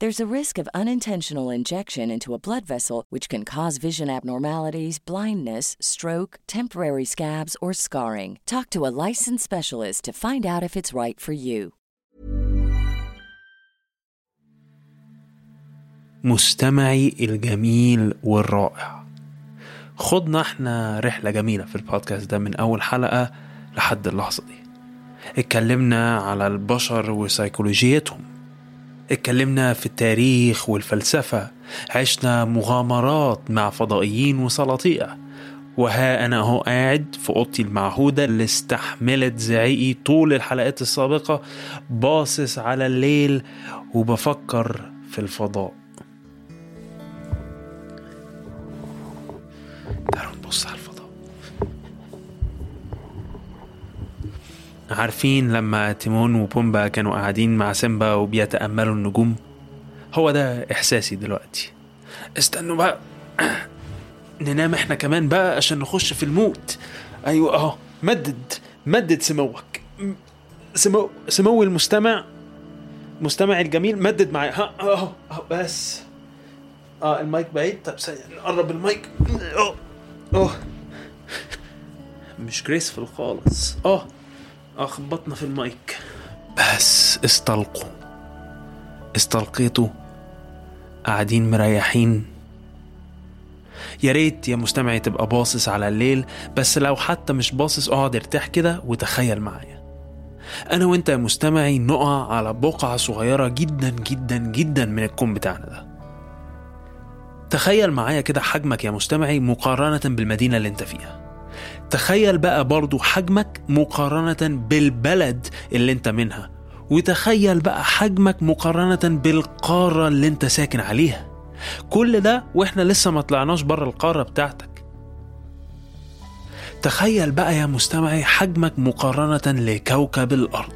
There's a risk of unintentional injection into a blood vessel, which can cause vision abnormalities, blindness, stroke, temporary scabs, or scarring. Talk to a licensed specialist to find out if it's right for you. مستمعي الجميل والرائع خضنا إحنا رحلة جميلة في البودكاست ده من أول حلقة لحد اللحظة دي اتكلمنا على البشر وسيكولوجيتهم اتكلمنا في التاريخ والفلسفة. عشنا مغامرات مع فضائيين وسلاطية وها أنا أهو قاعد في أوضتي المعهودة اللي استحملت زعيقي طول الحلقات السابقة باصص على الليل وبفكر في الفضاء. عارفين لما تيمون وبومبا كانوا قاعدين مع سيمبا وبيتأملوا النجوم؟ هو ده إحساسي دلوقتي. استنوا بقى. ننام إحنا كمان بقى عشان نخش في الموت. أيوه أهو. مدد. مدد سموك. سمو سمو المستمع. مستمع الجميل مدد معايا. ها اهو اهو بس. آه المايك بعيد. طب نقرب المايك. آه آه مش graceful خالص. آه خبطنا في المايك. بس استلقوا. استلقيتوا. قاعدين مريحين. يا ريت يا مستمعي تبقى باصص على الليل بس لو حتى مش باصص اقعد ارتاح كده وتخيل معايا. أنا وأنت يا مستمعي نقع على بقعة صغيرة جدا جدا جدا من الكون بتاعنا ده. تخيل معايا كده حجمك يا مستمعي مقارنة بالمدينة اللي أنت فيها. تخيل بقى برضو حجمك مقارنة بالبلد اللي انت منها وتخيل بقى حجمك مقارنة بالقارة اللي انت ساكن عليها. كل ده وإحنا لسه ما طلعناش بره القارة بتاعتك. تخيل بقى يا مستمعي حجمك مقارنة لكوكب الأرض.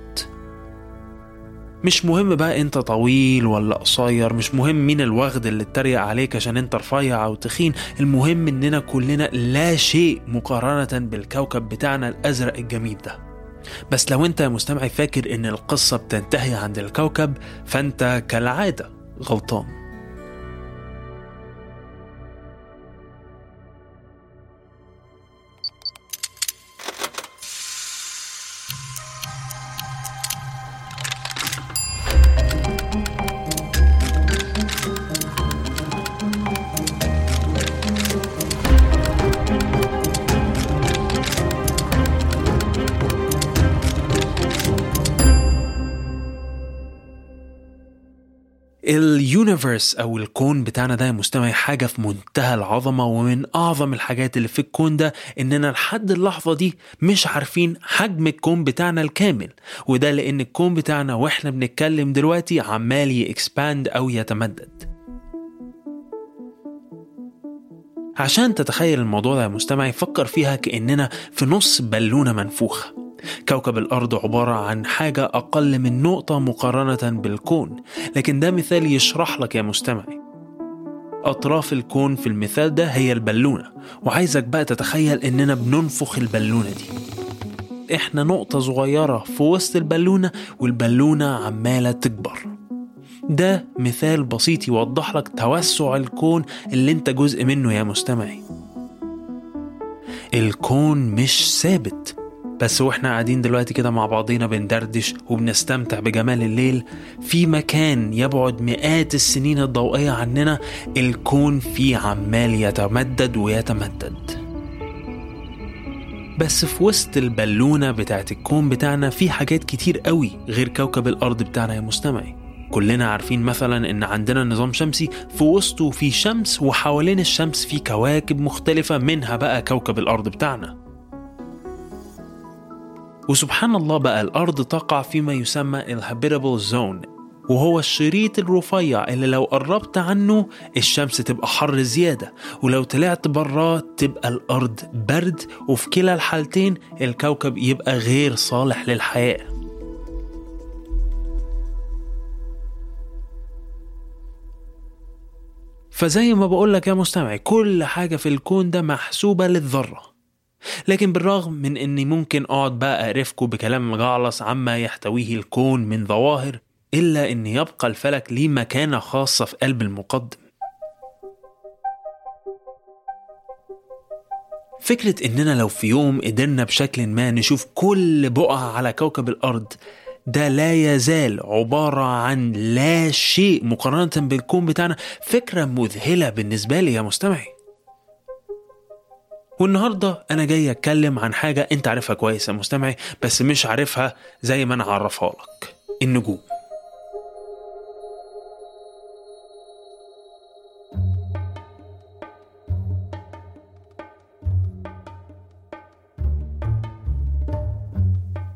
مش مهم بقى انت طويل ولا قصير مش مهم مين الوغد اللي اتريق عليك عشان انت رفيع أو تخين المهم اننا كلنا لا شيء مقارنة بالكوكب بتاعنا الأزرق الجميل ده. بس لو انت يا مستمعي فاكر ان القصة بتنتهي عند الكوكب فانت كالعادة غلطان. ال universe أو الكون بتاعنا ده يا مستمعي حاجة في منتهى العظمة ومن أعظم الحاجات اللي في الكون ده إننا لحد اللحظة دي مش عارفين حجم الكون بتاعنا الكامل. وده لأن الكون بتاعنا وإحنا بنتكلم دلوقتي عمال ي expand أو يتمدد. عشان تتخيل الموضوع ده يا مستمعي فكر فيها كأننا في نص بالونة منفوخة. كوكب الأرض عبارة عن حاجة أقل من نقطة مقارنة بالكون لكن ده مثال يشرح لك يا مستمعي أطراف الكون في المثال ده هي البالونة وعايزك بقى تتخيل إننا بننفخ البالونة دي. إحنا نقطة صغيرة في وسط البالونة والبالونة عمالة تكبر. ده مثال بسيط يوضح لك توسع الكون اللي أنت جزء منه يا مستمعي. الكون مش ثابت بس وإحنا قاعدين دلوقتي كده مع بعضينا بندردش وبنستمتع بجمال الليل في مكان يبعد مئات السنين الضوئية عننا الكون فيه عمال يتمدد ويتمدد. بس في وسط البالونة بتاعت الكون بتاعنا في حاجات كتير قوي غير كوكب الأرض بتاعنا يا مستمعي. كلنا عارفين مثلا إن عندنا نظام شمسي في وسطه في شمس وحوالين الشمس في كواكب مختلفة منها بقى كوكب الأرض بتاعنا. وسبحان الله بقى الأرض تقع فيما يسمى ال habitable zone وهو الشريط الرفيع اللي لو قربت عنه الشمس تبقى حر زيادة ولو طلعت براه تبقى الأرض برد وفي كلا الحالتين الكوكب يبقى غير صالح للحياة. فزي ما بقولك يا مستمعي كل حاجة في الكون ده محسوبة للذرة. لكن بالرغم من إني ممكن أقعد بقى اقرفكم بكلام مجعلص عما يحتويه الكون من ظواهر إلا ان يبقى الفلك ليه مكانة خاصة في قلب المقدم. فكرة إننا لو في يوم قدرنا بشكل ما نشوف كل بقعة على كوكب الأرض ده لا يزال عبارة عن لا شيء مقارنة بالكون بتاعنا. فكرة مذهلة بالنسبة لي يا مستمعي. والنهارده أنا جاي اتكلم عن حاجة انت عارفها كويس يا مستمعي بس مش عارفها زي ما أنا عرفها لك. النجوم.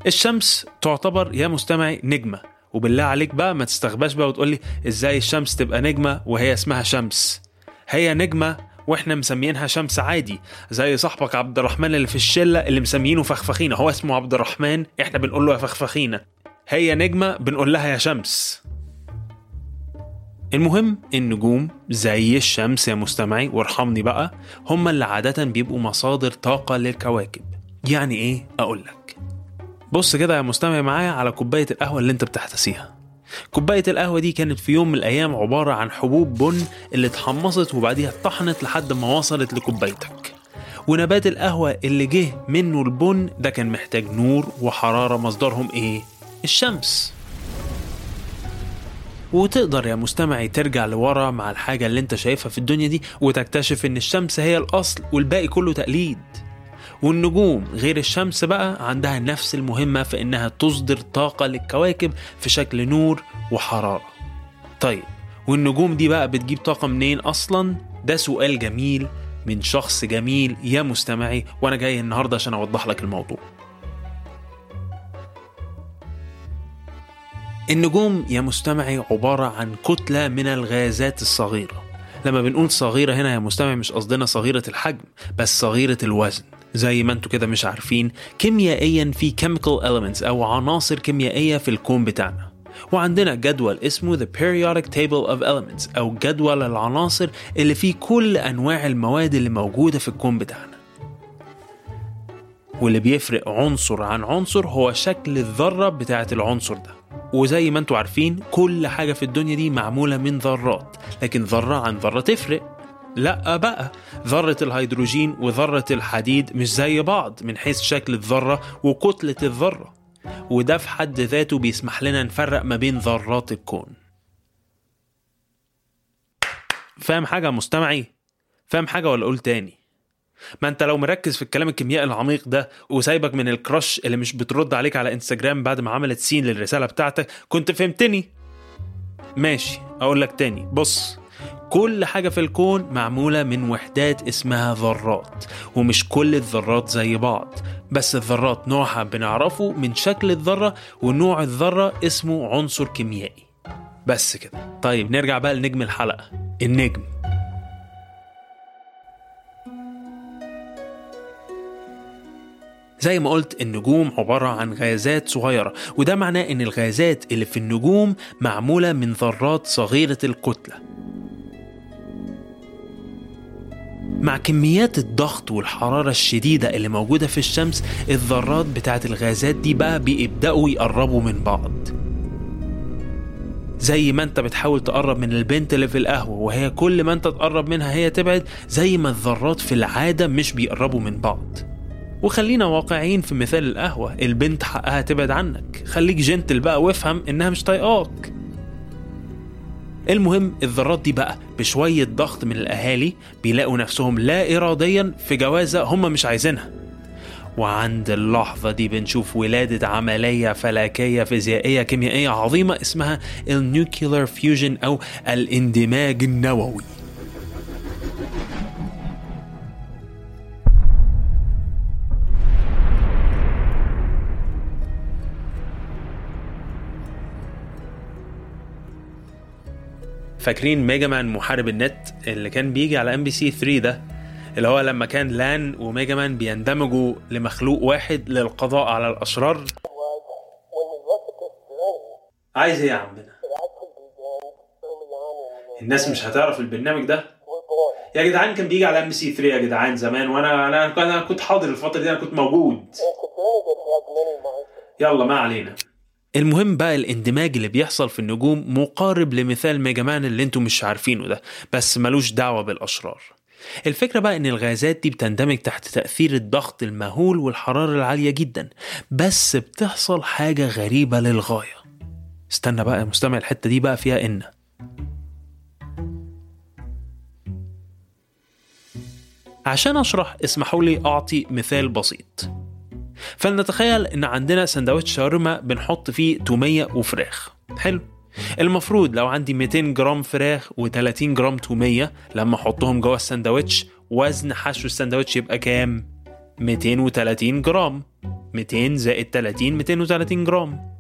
الشمس تعتبر يا مستمعي نجمة وبالله عليك بقى ما تستغباش بقى وتقول لي إزاي الشمس تبقى نجمة وهي اسمها شمس. هي نجمة وإحنا مسميينها شمس عادي زي صاحبك عبد الرحمن اللي في الشلة اللي مسميينه فخفخينة هو اسمه عبد الرحمن إحنا بنقول له يا فخفخينة. هي نجمة بنقول لها يا شمس. المهم النجوم زي الشمس يا مستمعي وارحمني بقى هم اللي عادة بيبقوا مصادر طاقة للكواكب. يعني إيه؟ أقول لك. بص كده يا مستمع معايا على كوباية القهوة اللي أنت بتحتسيها. كوباية القهوة دي كانت في يوم من الأيام عبارة عن حبوب بن اللي اتحمصت وبعديها اتطحنت لحد ما وصلت لكوبايتك. ونبات القهوة اللي جه منه البن ده كان محتاج نور وحرارة مصدرهم إيه؟ الشمس. وتقدر يا مستمعي ترجع لورا مع الحاجة اللي أنت شايفها في الدنيا دي وتكتشف إن الشمس هي الأصل والباقي كله تقليد. والنجوم غير الشمس بقى عندها نفس المهمة في إنها تصدر طاقة للكواكب في شكل نور وحرارة. طيب والنجوم دي بقى بتجيب طاقة منين أصلا؟ ده سؤال جميل من شخص جميل يا مستمعي وأنا جاي النهاردة عشان أوضح لك الموضوع. النجوم يا مستمعي عبارة عن كتلة من الغازات الصغيرة. لما بنقول صغيرة هنا يا مستمع مش قصدنا صغيرة الحجم بس صغيرة الوزن. زي ما أنتوا كده مش عارفين كيميائيا في chemical elements أو عناصر كيميائية في الكون بتاعنا. وعندنا جدول اسمه The Periodic Table of Elements أو جدول العناصر اللي فيه كل أنواع المواد اللي موجودة في الكون بتاعنا. واللي بيفرق عنصر عن عنصر هو شكل الذرة بتاعة العنصر ده. وزي ما أنتوا عارفين كل حاجة في الدنيا دي معمولة من ذرات لكن ذرة عن ذرة تفرق. لا بقى. ذرة الهيدروجين وذرة الحديد مش زي بعض من حيث شكل الذرة وكتلة الذرة. وده في حد ذاته بيسمح لنا نفرق ما بين ذرات الكون. فاهم حاجة مستمعي؟ فاهم حاجة ولا أقول تاني؟ ما أنت لو مركز في الكلام الكيميائي العميق ده وسايبك من الكراش اللي مش بترد عليك على إنستجرام بعد ما عملت سين للرسالة بتاعتك كنت فهمتني؟ ماشي أقول لك تاني. بص كل حاجة في الكون معمولة من وحدات اسمها ذرات ومش كل الذرات زي بعض بس الذرات نوعها بنعرفه من شكل الذرة ونوع الذرة اسمه عنصر كيميائي. بس كده. طيب نرجع بقى لنجم الحلقة. النجم. زي ما قلت النجوم عبارة عن غازات صغيرة وده معناه إن الغازات اللي في النجوم معمولة من ذرات صغيرة الكتلة. مع كميات الضغط والحرارة الشديدة اللي موجودة في الشمس الذرات بتاعت الغازات دي بقى بيبدأوا يقربوا من بعض. زي ما انت بتحاول تقرب من البنت اللي في القهوة وهي كل ما انت تقرب منها هي تبعد زي ما الذرات في العادة مش بيقربوا من بعض. وخلينا واقعيين في مثال القهوة البنت حقها تبعد عنك. خليك جنتل بقى وافهم إنها مش طايقاك. المهم الذرات دي بقى بشوية ضغط من الأهالي بيلاقوا نفسهم لا إراديا في جوازة هم مش عايزينها. وعند اللحظة دي بنشوف ولادة عملية فلكية فيزيائية كيميائية عظيمة اسمها ال nuclear fusion أو الاندماج النووي. فاكرين ميجا مان محارب النت اللي كان بيجي على ام بي سي 3 ده؟ اللي هو لما كان لأن وميجا مان بيندمجوا لمخلوق واحد للقضاء على الاشرار عايز إيه يا عمنا الناس مش هتعرف البرنامج ده؟ يا جدعان كان بيجي على ام بي سي 3 يا جدعان زمان وأنا أنا أنا كنت حاضر الفترة دي أنا كنت موجود. يلا ما علينا. المهم بقى الاندماج اللي بيحصل في النجوم مقارب لمثال ميجا مان اللي أنتم مش عارفينه ده بس ملوش دعوة بالأشرار. الفكرة بقى إن الغازات دي بتندمج تحت تأثير الضغط المهول والحرارة العالية جدا بس بتحصل حاجة غريبة للغاية. استنى بقى يا مستمع الحتة دي بقى فيها إن. عشان أشرح اسمحوا لي أعطي مثال بسيط. فلنتخيل إن عندنا سندوتش شاورما بنحط فيه تومية وفراخ. حلو. المفروض لو عندي 200 جرام فراخ و30 جرام تومية لما أحطهم جوه السندوتش وزن حشو السندوتش يبقى كام؟ 230 جرام. 200 زائد 30 230 جرام.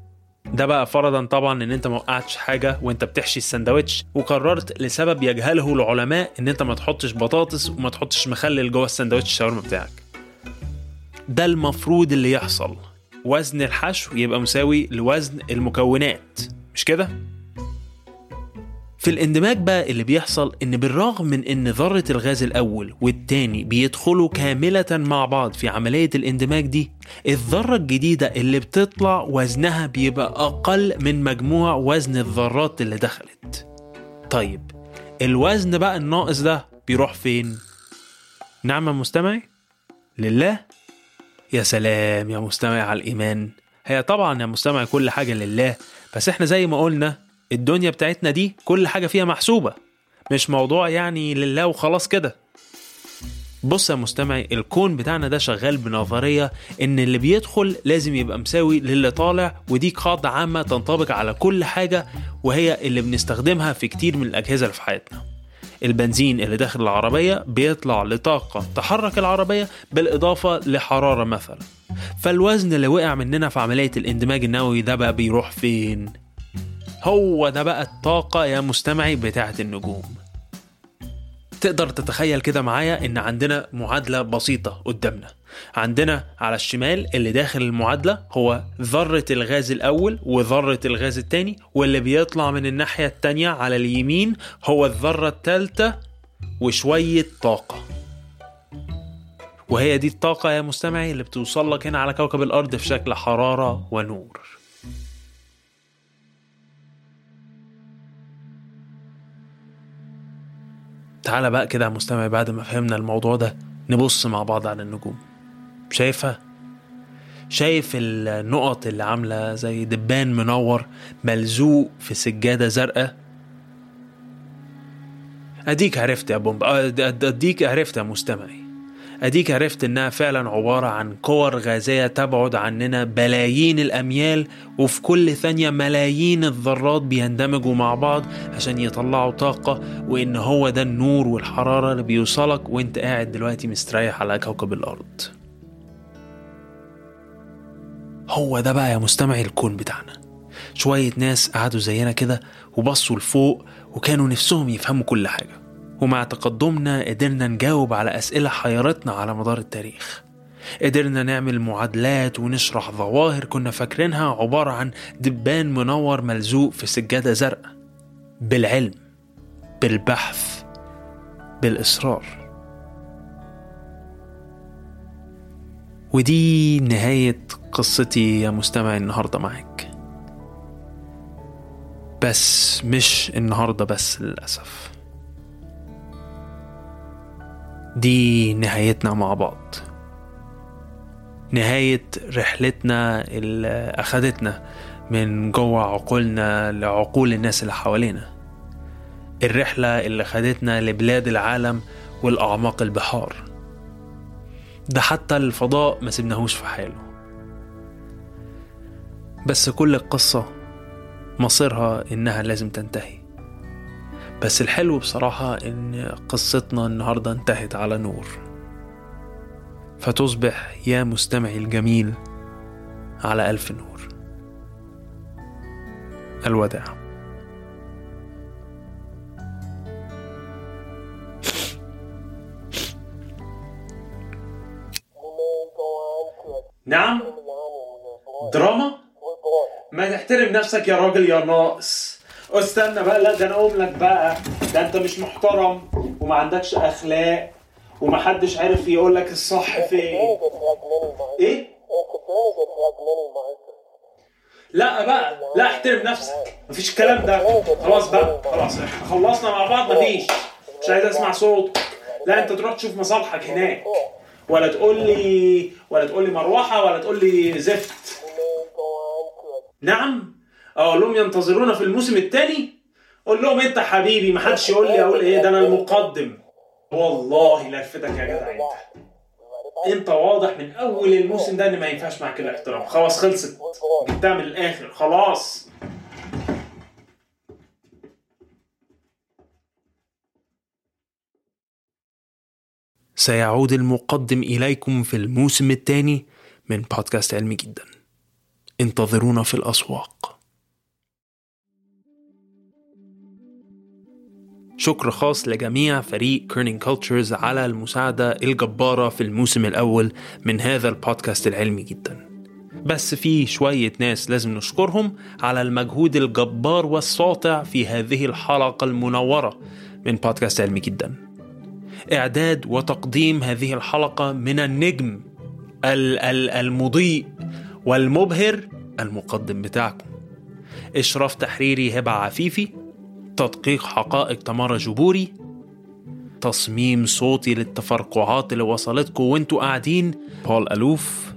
ده بقى فرضا طبعا إن أنت ما وقعتش حاجة وأنت بتحشي السندوتش وقررت لسبب يجهله العلماء إن أنت ما تحطش بطاطس وما تحطش مخلل جوه السندوتش الشاورما بتاعك. ده المفروض اللي يحصل وزن الحشو يبقى مساوي لوزن المكونات مش كده؟ في الاندماج بقى اللي بيحصل إن بالرغم من إن ذرة الغاز الأول والتاني بيدخلوا كاملة مع بعض في عملية الاندماج دي الذرة الجديدة اللي بتطلع وزنها بيبقى أقل من مجموع وزن الذرات اللي دخلت طيب الوزن بقى الناقص ده بيروح فين؟ نعم مستمعي؟ لله يا سلام يا مستمع على الإيمان. هي طبعا يا مستمع كل حاجة لله بس إحنا زي ما قلنا الدنيا بتاعتنا دي كل حاجة فيها محسوبة مش موضوع يعني لله وخلاص كده. بص يا مستمعي الكون بتاعنا ده شغال بنظرية إن اللي بيدخل لازم يبقى مساوي للي طالع ودي قاعدة عامة تنطبق على كل حاجة وهي اللي بنستخدمها في كتير من الأجهزة اللي في حياتنا. البنزين اللي داخل العربية بيطلع لطاقة تحرك العربية بالإضافة لحرارة مثلا. فالوزن اللي وقع مننا في عملية الاندماج النووي ده بقى بيروح فين؟ هو ده بقى الطاقة يا مستمعي بتاعة النجوم. تقدر تتخيل كده معايا إن عندنا معادلة بسيطة قدامنا. عندنا على الشمال اللي داخل المعادلة هو ذرة الغاز الأول وذرة الغاز التاني واللي بيطلع من الناحية التانية على اليمين هو الذرة التالتة وشوية طاقة. وهي دي الطاقة يا مستمعي اللي بتوصل لك هنا على كوكب الأرض في شكل حرارة ونور. تعالى بقى كده يا مستمع بعد ما فهمنا الموضوع ده نبص مع بعض على النجوم. شايفها؟ شايف النقط اللي عاملة زي دبان منور ملزوق في سجادة زرقاء؟ أديك عرفت يا بومب أديك عرفت يا مستمعي. أديك عرفت إنها فعلا عبارة عن كور غازية تبعد عننا بلايين الأميال وفي كل ثانية ملايين الذرات بيندمجوا مع بعض عشان يطلعوا طاقة وإن هو ده النور والحرارة اللي بيوصلك وإنت قاعد دلوقتي مستريح على كوكب الأرض. هو ده بقى يا مستمعي الكون بتاعنا. شوية ناس قعدوا زينا كده وبصوا لفوق وكانوا نفسهم يفهموا كل حاجة. ومع تقدمنا قدرنا نجاوب على أسئلة حيرتنا على مدار التاريخ. قدرنا نعمل معادلات ونشرح ظواهر كنا فاكرينها عبارة عن دبان منور ملزوق في سجادة زرقاء. بالعلم بالبحث بالإصرار. ودي نهاية قصتي يا مستمعي النهاردة معاك. بس مش النهاردة بس للأسف. دي نهايتنا مع بعض. نهاية رحلتنا اللي أخدتنا من جوه عقولنا لعقول الناس اللي حوالينا. الرحلة اللي خدتنا لبلاد العالم والأعماق البحار. ده حتى الفضاء ما سبناهوش في حاله. بس كل القصة مصيرها إنها لازم تنتهي. بس الحلو بصراحة إن قصتنا النهاردة انتهت على نور. فتصبح يا مستمعي الجميل على ألف نور. الوداع. نعم؟ دراما؟ ما تحترم نفسك يا راجل يا ناقص. استنى بقى لا ده أنا أقوم لك بقى. ده أنت مش محترم وما عندكش أخلاق ومحدش عارف يقول لك الصح فين. إيه؟ لا بقى لا احترم نفسك. مفيش الكلام ده. خلاص بقى خلاص إحنا خلصنا مع بعض مفيش. مش عايز أسمع صوتك. لا أنت تروح تشوف مصالحك هناك. ولا تقول لي ولا تقول لي مروحة ولا تقول لي زفت. نعم. أقول لهم ينتظرونا في الموسم الثاني قول لهم أنت حبيبي ما حدش يقول لي أقول إيه ده أنا المقدم. والله لفتك يا جدع أنت. أنت واضح من أول الموسم ده إن ما ينفعش معاك الاحترام. خلاص خلصت. جبتها من الآخر خلاص. سيعود المقدم إليكم في الموسم الثاني من بودكاست علمي جدا. انتظرونا في الأسواق. شكر خاص لجميع فريق Kerning Cultures على المساعدة الجبارة في الموسم الأول من هذا البودكاست العلمي جدا. بس في شوية ناس لازم نشكرهم على المجهود الجبار والساطع في هذه الحلقة المنورة من بودكاست علمي جدا. إعداد وتقديم هذه الحلقة من النجم ال- ال- المضيء والمبهر المقدم بتاعكم. إشراف تحريري هبة عفيفي تدقيق حقائق تمارا جبوري تصميم صوتي للتفرقعات اللي وصلتكم وانتوا قاعدين بول ألوف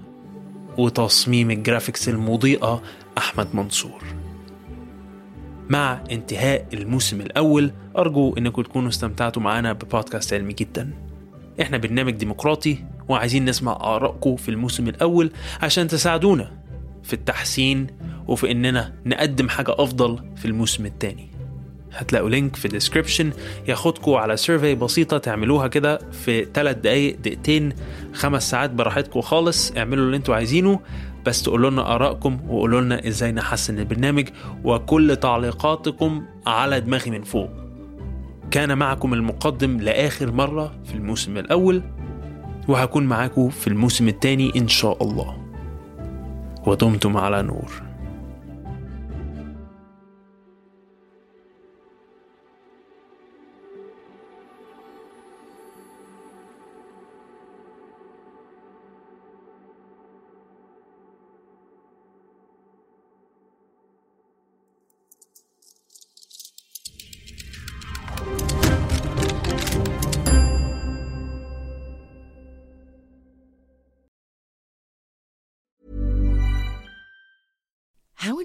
وتصميم ال graphics المضيئة أحمد منصور. مع انتهاء الموسم الأول أرجو أنكم تكونوا استمتعتوا معنا ببودكاست علمي جدا. إحنا برنامج ديمقراطي وعايزين نسمع آرائكم في الموسم الأول عشان تساعدونا في التحسين وفي إننا نقدم حاجة أفضل في الموسم الثاني هتلاقوا link في ال description ياخدكم على survey بسيطة تعملوها كده في 3 دقايق دقيقتين خمس ساعات براحتكم خالص. اعملوا اللي أنتوا عايزينه بس تقولوا لنا آرائكم وقولوا لنا إزاي نحسن البرنامج وكل تعليقاتكم على دماغي من فوق. كان معكم المقدم لآخر مرة في الموسم الأول. وهكون معاكم في الموسم الثاني إن شاء الله. ودمتم على نور.